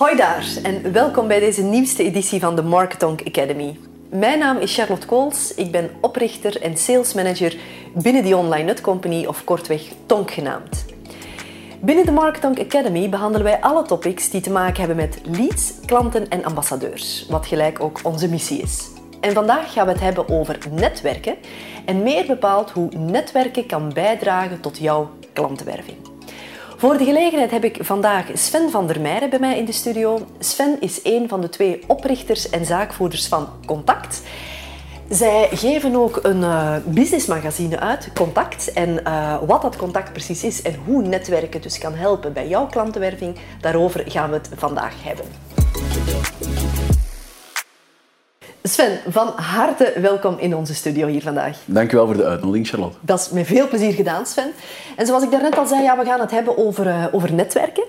Hoi daar en welkom bij deze nieuwste editie van de Marketonk Academy. Mijn naam is Charlotte Kools, ik ben oprichter en sales manager binnen die online nutcompany of kortweg Tonk genaamd. Binnen de Marketonk Academy behandelen wij alle topics die te maken hebben met leads, klanten en ambassadeurs, wat gelijk ook onze missie is. En vandaag gaan we het hebben over netwerken en meer bepaald hoe netwerken kan bijdragen tot jouw klantenwerving. Voor de gelegenheid heb ik vandaag Sven van der Meijeren bij mij in de studio. Sven is een van de twee oprichters en zaakvoerders van Contact. Zij geven ook een uh, businessmagazine uit, Contact. En uh, wat dat contact precies is en hoe netwerken dus kan helpen bij jouw klantenwerving, daarover gaan we het vandaag hebben. Sven, van harte welkom in onze studio hier vandaag. Dankjewel voor de uitnodiging, Charlotte. Dat is met veel plezier gedaan, Sven. En zoals ik daarnet al zei, ja, we gaan het hebben over, uh, over netwerken.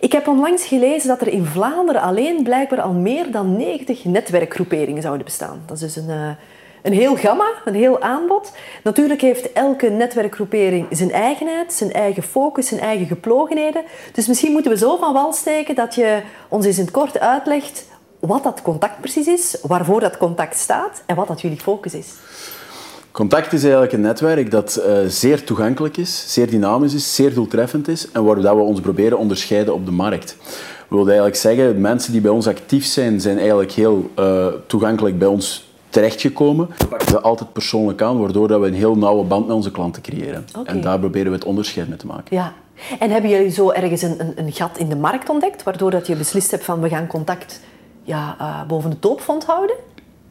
Ik heb onlangs gelezen dat er in Vlaanderen alleen blijkbaar al meer dan 90 netwerkgroeperingen zouden bestaan. Dat is dus een, uh, een heel gamma, een heel aanbod. Natuurlijk heeft elke netwerkgroepering zijn eigenheid, zijn eigen focus, zijn eigen geplogenheden. Dus misschien moeten we zo van wal steken dat je ons eens in het kort uitlegt wat dat contact precies is, waarvoor dat contact staat en wat dat jullie focus is. Contact is eigenlijk een netwerk dat uh, zeer toegankelijk is, zeer dynamisch is, zeer doeltreffend is en waar we ons proberen onderscheiden op de markt. We willen eigenlijk zeggen, mensen die bij ons actief zijn, zijn eigenlijk heel uh, toegankelijk bij ons terechtgekomen. We pakken ze altijd persoonlijk aan, waardoor we een heel nauwe band met onze klanten creëren. Okay. En daar proberen we het onderscheid mee te maken. Ja. En hebben jullie zo ergens een, een, een gat in de markt ontdekt, waardoor dat je beslist hebt van we gaan contact ja, uh, boven de toopfond houden?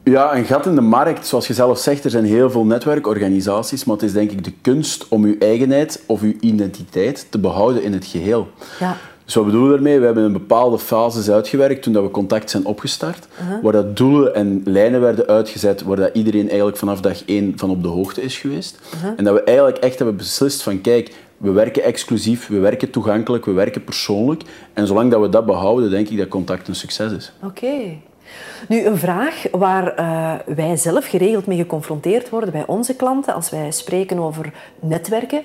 Ja, een gat in de markt. Zoals je zelf zegt, er zijn heel veel netwerkorganisaties, maar het is denk ik de kunst om uw eigenheid of uw identiteit te behouden in het geheel. Ja. Dus wat bedoelen we daarmee? We hebben een bepaalde fases uitgewerkt toen dat we contact zijn opgestart, uh -huh. waar dat doelen en lijnen werden uitgezet, waar dat iedereen eigenlijk vanaf dag één van op de hoogte is geweest. Uh -huh. En dat we eigenlijk echt hebben beslist van, kijk, we werken exclusief, we werken toegankelijk, we werken persoonlijk. En zolang dat we dat behouden, denk ik dat contact een succes is. Oké. Okay. Nu, een vraag waar uh, wij zelf geregeld mee geconfronteerd worden bij onze klanten als wij spreken over netwerken.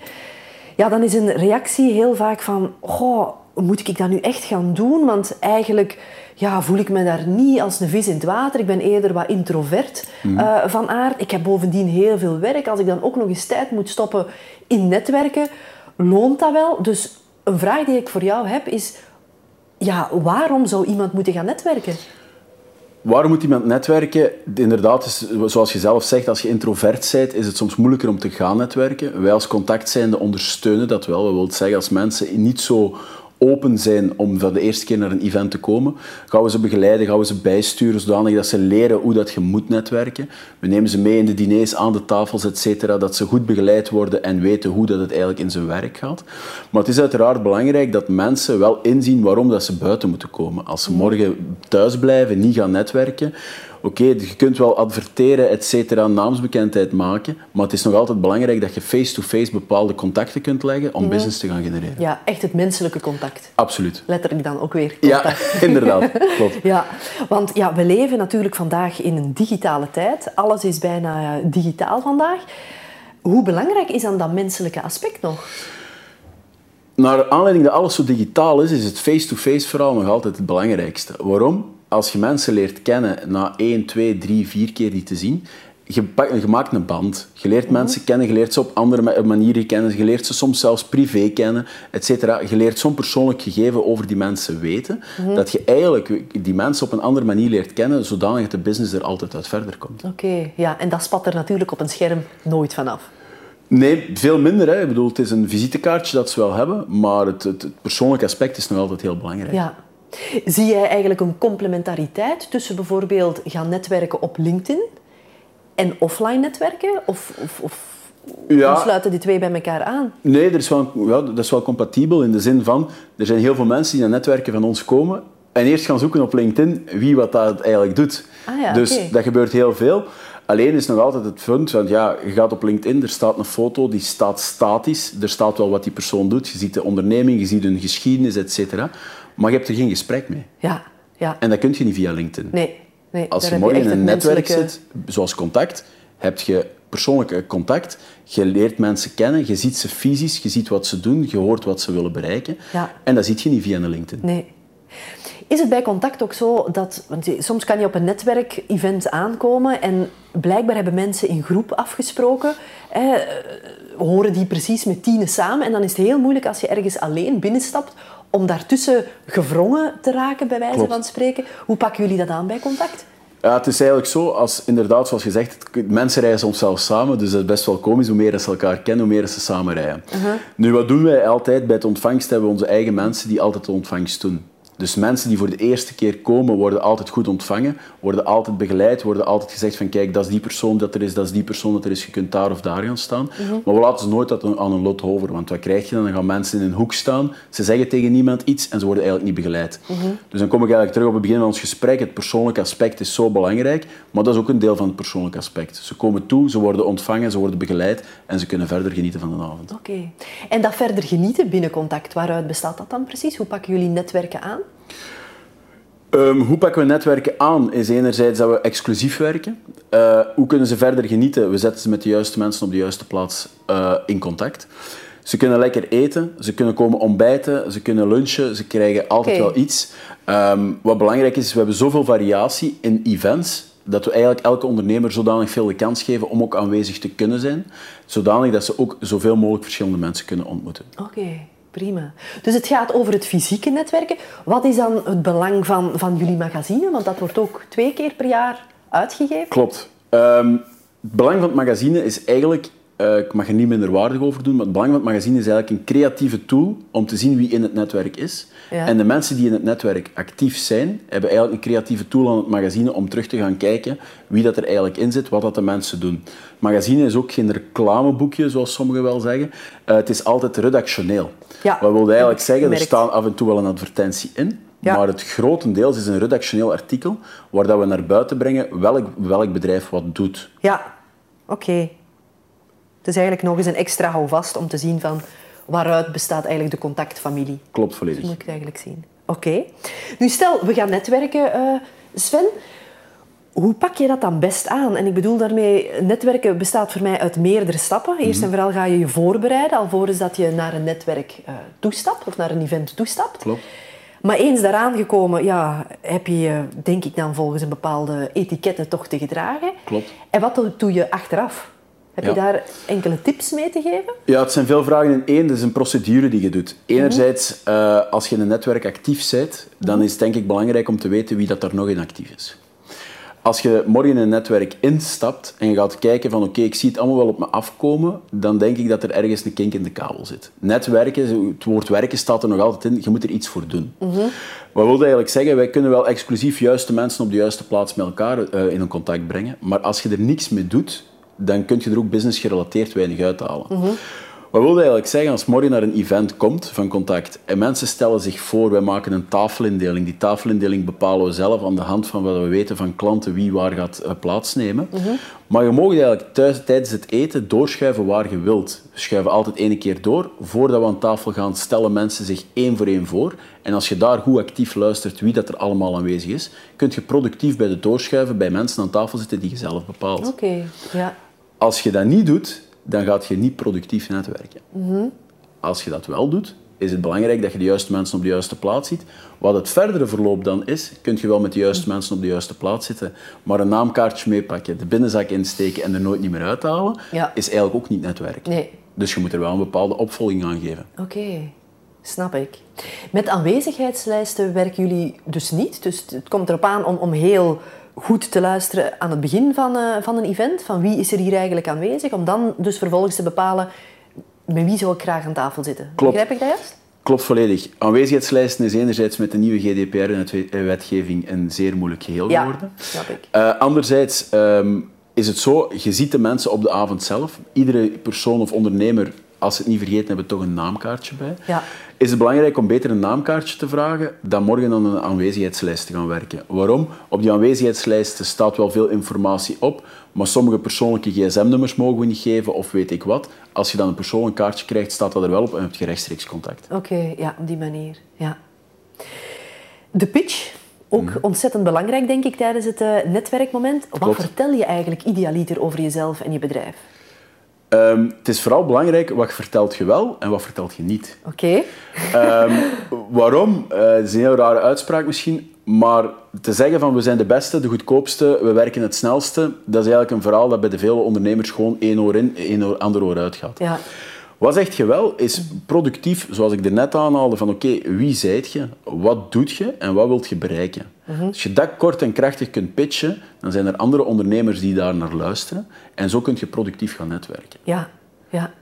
Ja, dan is een reactie heel vaak van, goh, moet ik dat nu echt gaan doen? Want eigenlijk ja, voel ik me daar niet als een vis in het water. Ik ben eerder wat introvert mm. uh, van aard. Ik heb bovendien heel veel werk. Als ik dan ook nog eens tijd moet stoppen in netwerken, loont dat wel? Dus een vraag die ik voor jou heb is, ja, waarom zou iemand moeten gaan netwerken? Waarom moet iemand netwerken? Inderdaad, zoals je zelf zegt, als je introvert bent, is het soms moeilijker om te gaan netwerken. Wij als contactzijnde ondersteunen dat wel. We willen zeggen, als mensen niet zo open zijn om voor de eerste keer naar een event te komen, gaan we ze begeleiden, gaan we ze bijsturen, zodanig dat ze leren hoe dat je moet netwerken. We nemen ze mee in de diners, aan de tafels, etc., dat ze goed begeleid worden en weten hoe dat het eigenlijk in zijn werk gaat. Maar het is uiteraard belangrijk dat mensen wel inzien waarom dat ze buiten moeten komen. Als ze morgen thuis blijven, niet gaan netwerken, oké, okay, je kunt wel adverteren, et cetera, naamsbekendheid maken, maar het is nog altijd belangrijk dat je face-to-face -face bepaalde contacten kunt leggen om mm. business te gaan genereren. Ja, echt het menselijke contact. Absoluut. Letterlijk dan ook weer contact. Ja, inderdaad. Klopt. ja, want ja, we leven natuurlijk vandaag in een digitale tijd. Alles is bijna digitaal vandaag. Hoe belangrijk is dan dat menselijke aspect nog? Naar aanleiding dat alles zo digitaal is, is het face-to-face -face verhaal nog altijd het belangrijkste. Waarom? Als je mensen leert kennen na 1, 2, 3, 4 keer die te zien, je, je maakt een band. Je leert -hmm. mensen kennen, je leert ze op andere manieren kennen, je leert ze soms zelfs privé kennen, etc. Je leert zo'n persoonlijk gegeven over die mensen weten, mm -hmm. dat je eigenlijk die mensen op een andere manier leert kennen, zodanig dat de business er altijd uit verder komt. Oké, okay, ja, en dat spat er natuurlijk op een scherm nooit vanaf. Nee, veel minder. Hè. Ik bedoel, het is een visitekaartje dat ze wel hebben, maar het, het, het persoonlijke aspect is nog altijd heel belangrijk. Ja. Zie jij eigenlijk een complementariteit tussen bijvoorbeeld gaan netwerken op LinkedIn en offline netwerken? Of, of, of ja. sluiten die twee bij elkaar aan? Nee, er is wel, ja, dat is wel compatibel in de zin van er zijn heel veel mensen die naar netwerken van ons komen en eerst gaan zoeken op LinkedIn wie wat dat eigenlijk doet. Ah ja, dus okay. dat gebeurt heel veel. Alleen is nog altijd het punt, want ja, je gaat op LinkedIn, er staat een foto, die staat statisch. Er staat wel wat die persoon doet. Je ziet de onderneming, je ziet hun geschiedenis, et cetera. Maar je hebt er geen gesprek mee. Ja, ja. En dat kun je niet via LinkedIn. Nee. nee Als je morgen in een netwerk zit, zoals contact, heb je persoonlijk contact. Je leert mensen kennen, je ziet ze fysisch, je ziet wat ze doen, je hoort wat ze willen bereiken. Ja. En dat ziet je niet via een LinkedIn. Nee. Is het bij contact ook zo dat, want soms kan je op een netwerkevent aankomen en blijkbaar hebben mensen in groep afgesproken, hè, horen die precies met tienen samen en dan is het heel moeilijk als je ergens alleen binnenstapt om daartussen gevrongen te raken, bij wijze van spreken. Hoe pakken jullie dat aan bij contact? Ja, het is eigenlijk zo, als inderdaad, zoals je zegt, mensen rijden soms zelf samen, dus dat is best wel komisch. Hoe meer ze elkaar kennen, hoe meer ze samen rijden. Uh-huh. Nu, wat doen wij altijd bij het ontvangst? Hebben we onze eigen mensen die altijd de ontvangst doen. Dus mensen die voor de eerste keer komen, worden altijd goed ontvangen, worden altijd begeleid, worden altijd gezegd van kijk, dat is die persoon dat er is, dat is die persoon dat er is, je kunt daar of daar gaan staan. Mhm. Maar we laten ze nooit aan een lot over, want wat krijg je dan? Dan gaan mensen in een hoek staan, ze zeggen tegen niemand iets en ze worden eigenlijk niet begeleid. Mhm. Dus dan kom ik eigenlijk terug op het begin van ons gesprek. Het persoonlijke aspect is zo belangrijk, maar dat is ook een deel van het persoonlijke aspect. Ze komen toe, ze worden ontvangen, ze worden begeleid en ze kunnen verder genieten van de avond. Oké. En dat verder genieten binnen contact, waaruit bestaat dat dan precies? Hoe pakken jullie netwerken aan? Ehm, hoe pakken we netwerken aan? Is enerzijds dat we exclusief werken. Uh, hoe kunnen ze verder genieten? We zetten ze met de juiste mensen op de juiste plaats uh, in contact. Ze kunnen lekker eten, ze kunnen komen ontbijten, ze kunnen lunchen, ze krijgen altijd wel iets. Um, wat belangrijk is, we hebben zoveel variatie in events dat we eigenlijk elke ondernemer zodanig veel de kans geven om ook aanwezig te kunnen zijn, zodanig dat ze ook zoveel mogelijk verschillende mensen kunnen ontmoeten. Oké. Prima. Dus het gaat over het fysieke netwerken. Wat is dan het belang van, van jullie magazine? Want dat wordt ook twee keer per jaar uitgegeven. Klopt. Um, het belang van het magazine is eigenlijk uh, ik mag er niet minder waardig over doen, maar het belang van het magazine is eigenlijk een creatieve tool om te zien wie in het netwerk is. En de mensen die in het netwerk actief zijn, hebben eigenlijk een creatieve tool aan het magazine om terug te gaan kijken wie dat er eigenlijk in zit, wat dat de mensen doen. Het magazine is ook geen reclameboekje, zoals sommigen wel zeggen. Uh, het is altijd redactioneel. Ja. Wat wil eigenlijk zeggen? Er staan af en toe wel een advertentie in, Maar het grotendeels is een redactioneel artikel waar dat we naar buiten brengen welk, welk bedrijf wat doet. Ja, oké. Is eigenlijk nog eens een extra houvast om te zien van waaruit bestaat eigenlijk de contactfamilie. Klopt volledig. Dat moet ik eigenlijk zien. Oké. Nu stel, we gaan netwerken, uh, Sven. Hoe pak je dat dan best aan? En ik bedoel daarmee, netwerken bestaat voor mij uit meerdere stappen. Eerst en mhm. vooral ga je je voorbereiden, alvorens dat je naar een netwerk uh, toestapt of naar een event toestapt. Klopt. Maar eens daaraan gekomen, ja, heb je denk ik dan volgens een bepaalde etiketten toch te gedragen. Klopt. En wat doe je achteraf? Heb je daar enkele tips mee te geven? Ja, het zijn veel vragen in één. Dat is een procedure die je doet. Enerzijds, uh, als je in een netwerk actief bent, dan mhm. is het denk ik belangrijk om te weten wie dat er nog in actief is. Als je morgen in een netwerk instapt en je gaat kijken van oké, ik zie het allemaal wel op me afkomen, dan denk ik dat er ergens een kink in de kabel zit. Netwerken, het woord werken staat er nog altijd in, je moet er iets voor doen. Mm Wat wil dat eigenlijk zeggen? Wij kunnen wel exclusief juiste mensen op de juiste plaats met elkaar uh, in een contact brengen, maar als je er niks mee doet, dan kun je er ook business gerelateerd weinig uithalen. Mm Wat wil eigenlijk zeggen als morgen naar een event komt van contact en mensen stellen zich voor, wij maken een tafelindeling. Die tafelindeling bepalen we zelf aan de hand van wat we weten van klanten wie waar gaat eh, plaatsnemen. Mhm. Maar je mag eigenlijk thuis, tijdens het eten doorschuiven waar je wilt. We schuiven altijd één keer door. Voordat we aan tafel gaan, stellen mensen zich één voor één voor. En als je daar goed actief luistert wie dat er allemaal aanwezig is, kun je productief bij de doorschuiven bij mensen aan tafel zitten die je zelf bepaalt. Oké, ja. Als je dat niet doet, dan gaat je niet productief netwerken. Mm Als je dat wel doet, is het belangrijk dat je de juiste mensen op de juiste plaats ziet. Wat het verdere verloop dan is, kun je wel met de juiste mensen op de juiste plaats zitten, maar een naamkaartje meepakken, de binnenzak insteken en er nooit niet meer uithalen, is eigenlijk ook niet netwerken. Nee. Dus je moet er wel een bepaalde opvolging aan geven. Oké. Snap ik. Met aanwezigheidslijsten werken jullie dus niet. Dus het komt erop aan om, om heel goed te luisteren aan het begin van, uh, van een event. Van wie is er hier eigenlijk aanwezig? Om dan dus vervolgens te bepalen met wie zou ik graag aan tafel zitten. Klopt. Begrijp ik dat juist? Klopt volledig. Aanwezigheidslijsten is enerzijds met de nieuwe GDPR-wetgeving eh, een zeer moeilijk geheel ja, geworden. snap ik. Uh, anderzijds um, is het zo, je ziet de mensen op de avond zelf. Iedere persoon of ondernemer, als ze het niet vergeten, hebben toch een naamkaartje bij. Ja is het belangrijk om beter een naamkaartje te vragen dan morgen aan een aanwezigheidslijst te gaan werken. Waarom? Op die aanwezigheidslijst staat wel veel informatie op, maar sommige persoonlijke gsm-nummers mogen we niet geven of weet ik wat. Als je dan een persoonlijk kaartje krijgt, staat dat er wel op en heb je rechtstreeks contact. Oké, ja, op die manier. Ja. De pitch, ook mhm. ontzettend belangrijk denk ik tijdens het uh, netwerkmoment. Wat vertel je eigenlijk idealiter over jezelf en je bedrijf? Ehm, het is vooral belangrijk wat vertelt je wel en wat vertelt je niet. Oké. Ehm, waarom? Uh, het is een heel rare uitspraak misschien, maar te zeggen van we zijn de beste, de goedkoopste, we werken het snelste, dat is eigenlijk een verhaal dat bij de vele ondernemers gewoon één oor in, één oor, ander oor uitgaat. Ja. Wat zegt je wel, is productief, zoals ik er net aanhaalde, van oké, wie zijt je, wat doet je en wat wilt je bereiken? Als je dat kort en krachtig kunt pitchen, dan zijn er andere ondernemers die daar naar luisteren en zo kun je productief gaan netwerken. Ja, ja.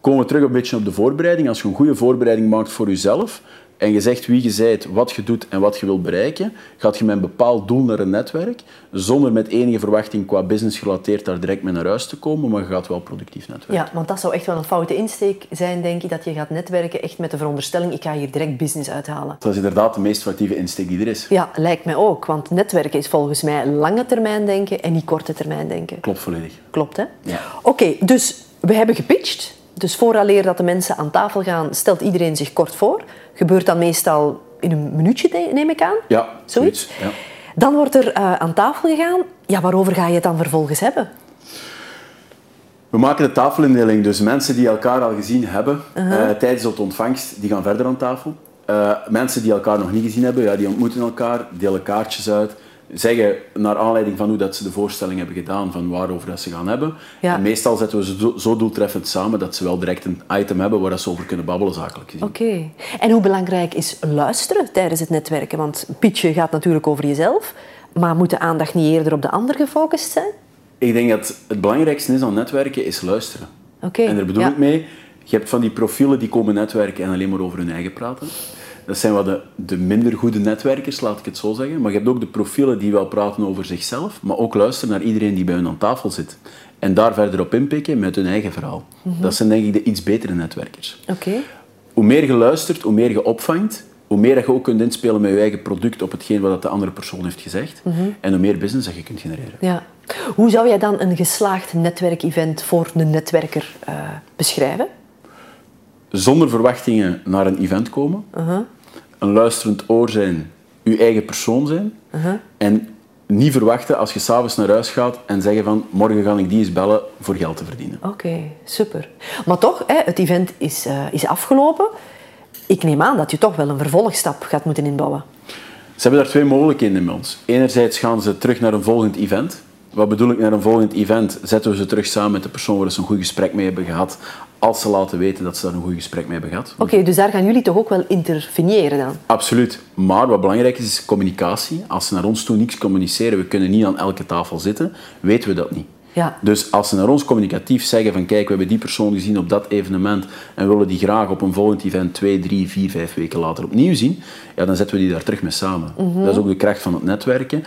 Komen we terug een beetje op de voorbereiding. Als je een goede voorbereiding maakt voor jezelf, en je zegt wie je bent, wat je doet en wat je wilt bereiken, gaat je met een bepaald doel naar een netwerk, zonder met enige verwachting qua business gerelateerd daar direct mee naar huis te komen, maar je gaat wel productief netwerken. Ja, want dat zou echt wel een foute insteek zijn, denk ik, dat je gaat netwerken echt met de veronderstelling, ik ga hier direct business uithalen. Dat is inderdaad de meest foutieve insteek die er is. Ja, lijkt mij ook, want netwerken is volgens mij lange termijn denken en niet korte termijn denken. Klopt volledig. Klopt, hè? Ja. Oké, dus we hebben gepitcht. Dus vooraleer dat de mensen aan tafel gaan, stelt iedereen zich kort voor. Gebeurt dan meestal in een minuutje, neem ik aan? Ja, zoiets. Ja. Dan wordt er uh, aan tafel gegaan. Ja, waarover ga je het dan vervolgens hebben? We maken de tafelindeling. Dus mensen die elkaar al gezien hebben uh tijdens de ontvangst, die gaan verder aan tafel. Uh, mensen die elkaar nog niet gezien hebben, ja, die ontmoeten elkaar, delen kaartjes uit zeggen naar aanleiding van hoe dat ze de voorstelling hebben gedaan, van waarover dat ze gaan hebben. En meestal zetten we ze zo doeltreffend samen dat ze wel direct een item hebben waar ze over kunnen babbelen, zakelijk gezien. Oké. En hoe belangrijk is luisteren tijdens het netwerken? Want pitchen gaat natuurlijk over jezelf, maar moet de aandacht niet eerder op de ander gefocust zijn? Ik denk dat het belangrijkste is aan netwerken is luisteren. Oké. En daar bedoel ik mee, je hebt van die profielen die komen netwerken en alleen maar over hun eigen praten. Dat zijn wat de, de minder goede netwerkers, laat ik het zo zeggen. Maar je hebt ook de profielen die wel praten over zichzelf, maar ook luisteren naar iedereen die bij hun aan tafel zit. En daar verder op inpikken met hun eigen verhaal. Mhm. Dat zijn denk ik de iets betere netwerkers. Oké. Hoe meer je luistert, hoe meer je opvangt, hoe meer je ook kunt inspelen met je eigen product op hetgeen wat de andere persoon heeft gezegd. Mhm. En hoe meer business dat je kunt genereren. Ja. Hoe zou jij dan een geslaagd netwerkevent voor een netwerker uh, beschrijven? Zonder verwachtingen naar een event komen. Uh-huh. Een luisterend oor zijn, je eigen persoon zijn. Uh-huh. En niet verwachten als je s'avonds naar huis gaat en zeggen van morgen ga ik die eens bellen voor geld te verdienen. Oké, super. Maar toch, hè, het event is, uh, is afgelopen. Ik neem aan dat je toch wel een vervolgstap gaat moeten inbouwen. Ze hebben daar twee mogelijkheden in ons. Enerzijds gaan ze terug naar een volgend event. Wat bedoel ik naar een volgend event? Zetten we ze terug samen met de persoon waar ze een goed gesprek mee hebben gehad, als ze laten weten dat ze daar een goed gesprek mee hebben gehad. Oké, dus daar gaan jullie toch ook wel interveneren dan? Absoluut. Maar wat belangrijk is, is communicatie. Als ze naar ons toe niks communiceren, we kunnen niet aan elke tafel zitten, weten we dat niet. Ja. Dus als ze naar ons communicatief zeggen van kijk, we hebben die persoon gezien op dat evenement en willen die graag op een volgend event twee, drie, vier, vijf weken later opnieuw zien, ja, dan zetten we die daar terug mee samen. Mhm. Dat is ook de kracht van het netwerken.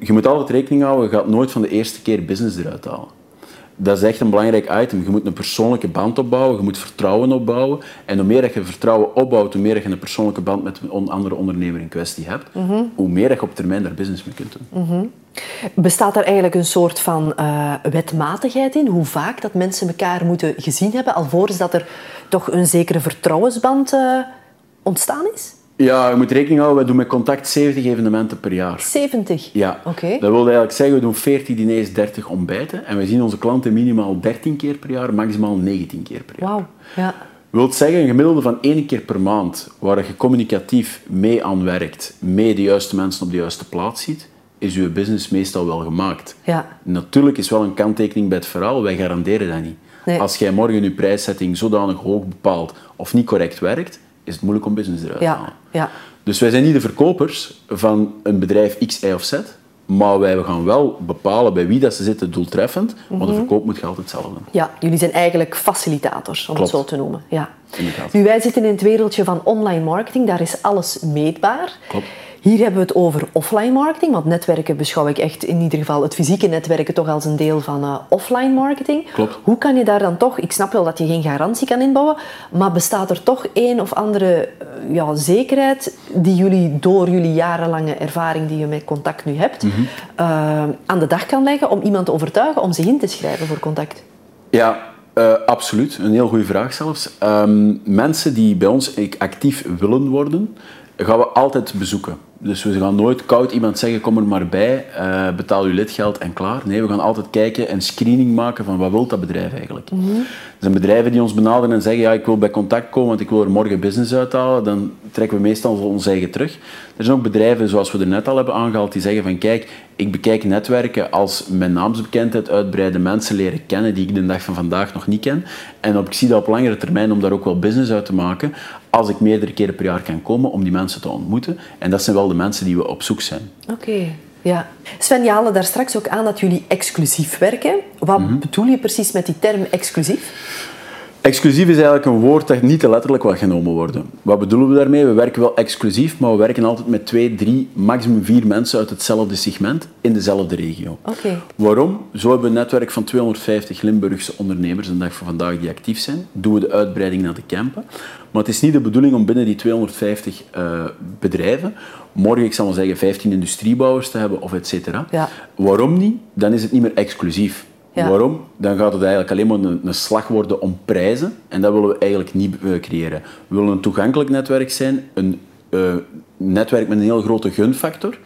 Je moet altijd rekening houden, je gaat nooit van de eerste keer business eruit halen. Dat is echt een belangrijk item. Je moet een persoonlijke band opbouwen, je moet vertrouwen opbouwen. En hoe meer dat je vertrouwen opbouwt, hoe meer dat je een persoonlijke band met een andere ondernemer in kwestie hebt, Mhm. hoe meer dat je op termijn daar business mee kunt doen. Bestaat er eigenlijk een soort van uh, wetmatigheid in? Hoe vaak dat mensen elkaar moeten gezien hebben, alvorens dat er toch een zekere vertrouwensband uh, ontstaan is? Ja, je moet rekening houden, wij doen met contact 70 evenementen per jaar. 70? Ja. Oké. Dat wil eigenlijk zeggen, we doen 40 diners, 30 ontbijten. En we zien onze klanten minimaal 13 keer per jaar, maximaal 19 keer per jaar. Wauw, ja. Dat wil zeggen, een gemiddelde van één keer per maand, waar je communicatief mee aan werkt, mee de juiste mensen op de juiste plaats ziet, is je business meestal wel gemaakt. Ja. Natuurlijk is wel een kanttekening bij het verhaal, wij garanderen dat niet. Nee. Als jij morgen je prijszetting zodanig hoog bepaalt of niet correct werkt, is het moeilijk om business eruit te Ja, halen. ja. Dus wij zijn niet de verkopers van een bedrijf X, Y of Z, maar wij gaan wel bepalen bij wie dat ze zitten doeltreffend, want Mhm. de verkoop moet altijd hetzelfde. Ja, jullie zijn eigenlijk facilitators, om Klopt. het zo te noemen. Ja. Inderdaad. Nu, wij zitten in het wereldje van online marketing, daar is alles meetbaar. Klopt. Hier hebben we het over offline marketing, want netwerken beschouw ik echt in ieder geval het fysieke netwerken toch als een deel van uh, offline marketing. Klopt. Hoe kan je daar dan toch, ik snap wel dat je geen garantie kan inbouwen, maar bestaat er toch een of andere uh, ja, zekerheid die jullie door jullie jarenlange ervaring die je met contact nu hebt, Mhm. uh, aan de dag kan leggen om iemand te overtuigen om zich in te schrijven voor contact? Ja, uh, absoluut. Een heel goede vraag zelfs. Um, mensen die bij ons actief willen worden, gaan we altijd bezoeken. Dus we gaan nooit koud iemand zeggen, kom er maar bij, uh, betaal je lidgeld en klaar. Nee, we gaan altijd kijken en screening maken van wat wil dat bedrijf eigenlijk. Mm Er zijn bedrijven die ons benaderen en zeggen, ja, ik wil bij contact komen, want ik wil er morgen business uithalen. Dan trekken we meestal ons eigen terug. Er zijn ook bedrijven, zoals we er net al hebben aangehaald, die zeggen van, kijk, ik bekijk netwerken als mijn naamsbekendheid uitbreiden, mensen leren kennen die ik de dag van vandaag nog niet ken. En op, ik zie dat op langere termijn om daar ook wel business uit te maken, als ik meerdere keren per jaar kan komen om die mensen te ontmoeten. En dat zijn wel de mensen die we op zoek zijn. Oké. Ja. Sven, je haalde daar straks ook aan dat jullie exclusief werken. Wat mhm. bedoel je precies met die term exclusief? Exclusief is eigenlijk een woord dat niet te letterlijk wil genomen worden. Wat bedoelen we daarmee? We werken wel exclusief, maar we werken altijd met twee, drie, maximum vier mensen uit hetzelfde segment in dezelfde regio. Okay. Waarom? Zo hebben we een netwerk van 250 Limburgse ondernemers een dag van vandaag die actief zijn. Doen we de uitbreiding naar de campen. Maar het is niet de bedoeling om binnen die 250 uh, eh, bedrijven morgen, ik zal maar zeggen, 15 industriebouwers te hebben of et cetera. Ja. Waarom niet? Dan is het niet meer exclusief. Waarom? Dan gaat het eigenlijk alleen maar een, een, slag worden om prijzen. En dat willen we eigenlijk niet uh, creëren. We willen een toegankelijk netwerk zijn, een uh, netwerk met een heel grote gunfactor.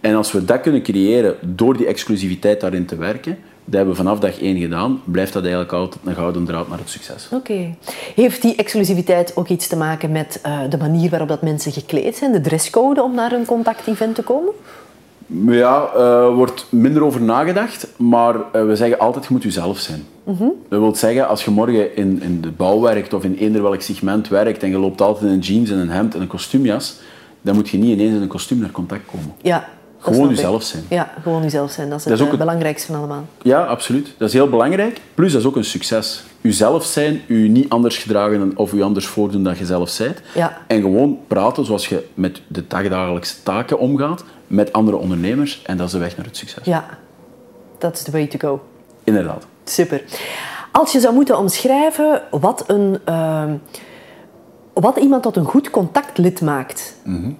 En als we dat kunnen creëren door die exclusiviteit daarin te werken, dat hebben we vanaf dag één gedaan, blijft dat eigenlijk altijd een gouden draad naar het succes. Oké. Heeft die exclusiviteit ook iets te maken met uh, de manier waarop dat mensen gekleed zijn, de dresscode om naar een contactevent te komen? Ja, er uh, wordt minder over nagedacht, maar uh, we zeggen altijd, je moet jezelf zijn. Mm Dat wil zeggen, als je morgen in, in de bouw werkt of in eender welk segment werkt en je loopt altijd in een jeans en een hemd en een kostuumjas, dan moet je niet ineens in een kostuum naar contact komen. Ja, gewoon jezelf zijn. Ja, gewoon jezelf zijn. Dat is het, dat belangrijkste van allemaal. Ja, absoluut. Dat is heel belangrijk. Plus, dat is ook een succes. Uzelf zijn, u niet anders gedragen of u anders voordoen dan je zelf bent. Ja. En gewoon praten zoals je met de dagdagelijkse taken omgaat met andere ondernemers. En dat is de weg naar het succes. Ja, dat is the way to go. Inderdaad. Super. Als je zou moeten omschrijven wat, een, uh, wat iemand tot een goed contactlid maakt, mm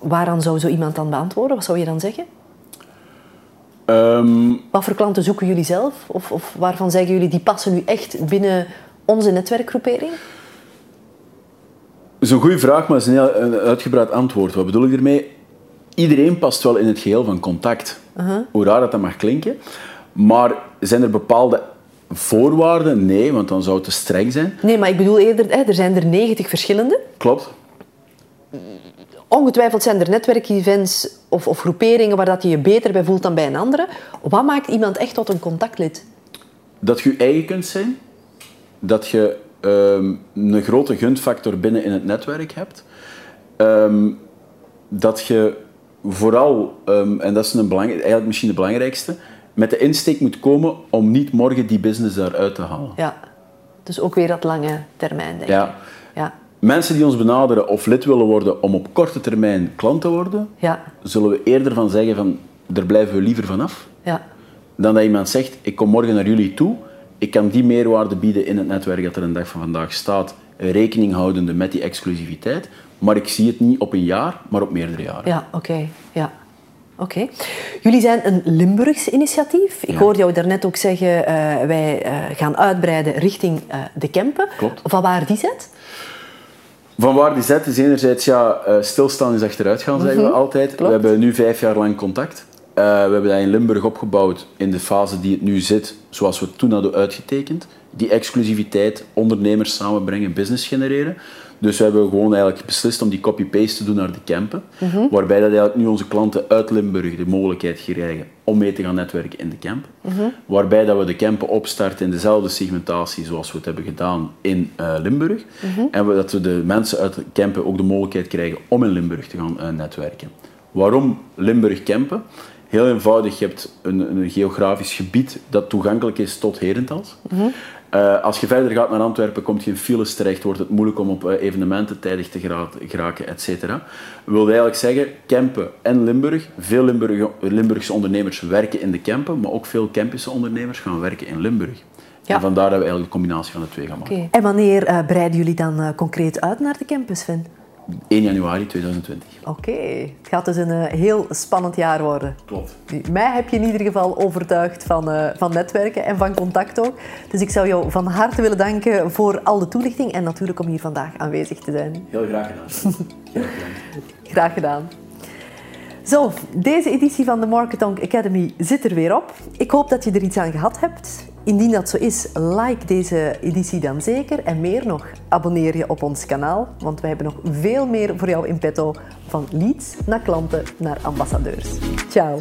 waaraan zou zo iemand dan beantwoorden? Wat zou je dan zeggen? Ehm, wat voor klanten zoeken jullie zelf? Of, of waarvan zeggen jullie die passen nu echt binnen onze netwerkgroepering? Dat is een goede vraag, maar het is een heel uitgebreid antwoord. Wat bedoel ik ermee? Iedereen past wel in het geheel van contact. Hoe raar dat, dat mag klinken. Maar zijn er bepaalde voorwaarden? Nee, want dan zou het te streng zijn. Nee, maar ik bedoel eerder, er zijn er 90 verschillende. Klopt. Ongetwijfeld zijn er netwerkevents of, of groeperingen waar dat je je beter bij voelt dan bij een andere. Wat maakt iemand echt tot een contactlid? Dat je eigen kunt zijn. Dat je ehm, een grote gunfactor binnen in het netwerk hebt. Ehm, dat je vooral, um, en dat is een eigenlijk misschien de belangrijkste, met de insteek moet komen om niet morgen die business daaruit te halen. Ja, dus ook weer dat lange termijn, denk ja. ik. Ja. Mensen die ons benaderen of lid willen worden om op korte termijn klant te worden, ja. zullen we eerder van zeggen van, daar blijven we liever vanaf. Ja. Dan dat iemand zegt, ik kom morgen naar jullie toe, ik kan die meerwaarde bieden in het netwerk dat er een dag van vandaag staat, rekening houdende met die exclusiviteit, maar ik zie het niet op een jaar, maar op meerdere jaren. Ja, oké. Ja. Oké. Jullie zijn een Limburgs initiatief. Ik hoorde jou daarnet ook zeggen, uh, wij uh, gaan uitbreiden richting uh, de Kempen. Klopt. Van waar die zet? Van waar die zet is enerzijds, ja, stilstaan is achteruit gaan, zeggen we mhm. altijd. Klopt. We hebben nu vijf jaar lang contact. we hebben dat in Limburg opgebouwd in de fase die het nu zit, zoals we het toen hadden uitgetekend. Die exclusiviteit, ondernemers samenbrengen, business genereren. Dus we hebben gewoon eigenlijk beslist om die copy-paste te doen naar de campen. Mhm. Waarbij dat eigenlijk nu onze klanten uit Limburg de mogelijkheid krijgen om mee te gaan netwerken in de camp. Waarbij dat we de campen opstarten in dezelfde segmentatie zoals we het hebben gedaan in uh, Limburg. En we, dat we de mensen uit de campen ook de mogelijkheid krijgen om in Limburg te gaan uh, netwerken. Waarom Limburg campen? Heel eenvoudig, je hebt een, een geografisch gebied dat toegankelijk is tot Herentals. Uh, als je verder gaat naar Antwerpen, kom je in files terecht, wordt het moeilijk om op uh, evenementen tijdig te geraken, et cetera. wil eigenlijk zeggen, Kempen en Limburg, veel Limburg, Limburgse ondernemers werken in de Kempen, maar ook veel Kempische ondernemers gaan werken in Limburg. Ja. En vandaar dat we eigenlijk een combinatie van de twee gaan maken. Okay. En wanneer uh, breiden jullie dan concreet uit naar de campus, Sven? 1 januari 2020. Oké, het gaat dus een eh, heel spannend jaar worden. Klopt. Mij heb je in ieder geval overtuigd van, uh, van netwerken en van contact ook. Dus ik zou jou van harte willen danken voor al de toelichting en natuurlijk om hier vandaag aanwezig te zijn. Heel graag gedaan. Heel graag gedaan. Zo, deze editie van de Marketonk Academy zit er weer op. Ik hoop dat je er iets aan gehad hebt. Indien dat zo is, like deze editie dan zeker. En meer nog, abonneer je op ons kanaal, want wij hebben nog veel meer voor jou in petto. Van leads naar klanten naar ambassadeurs. Ciao!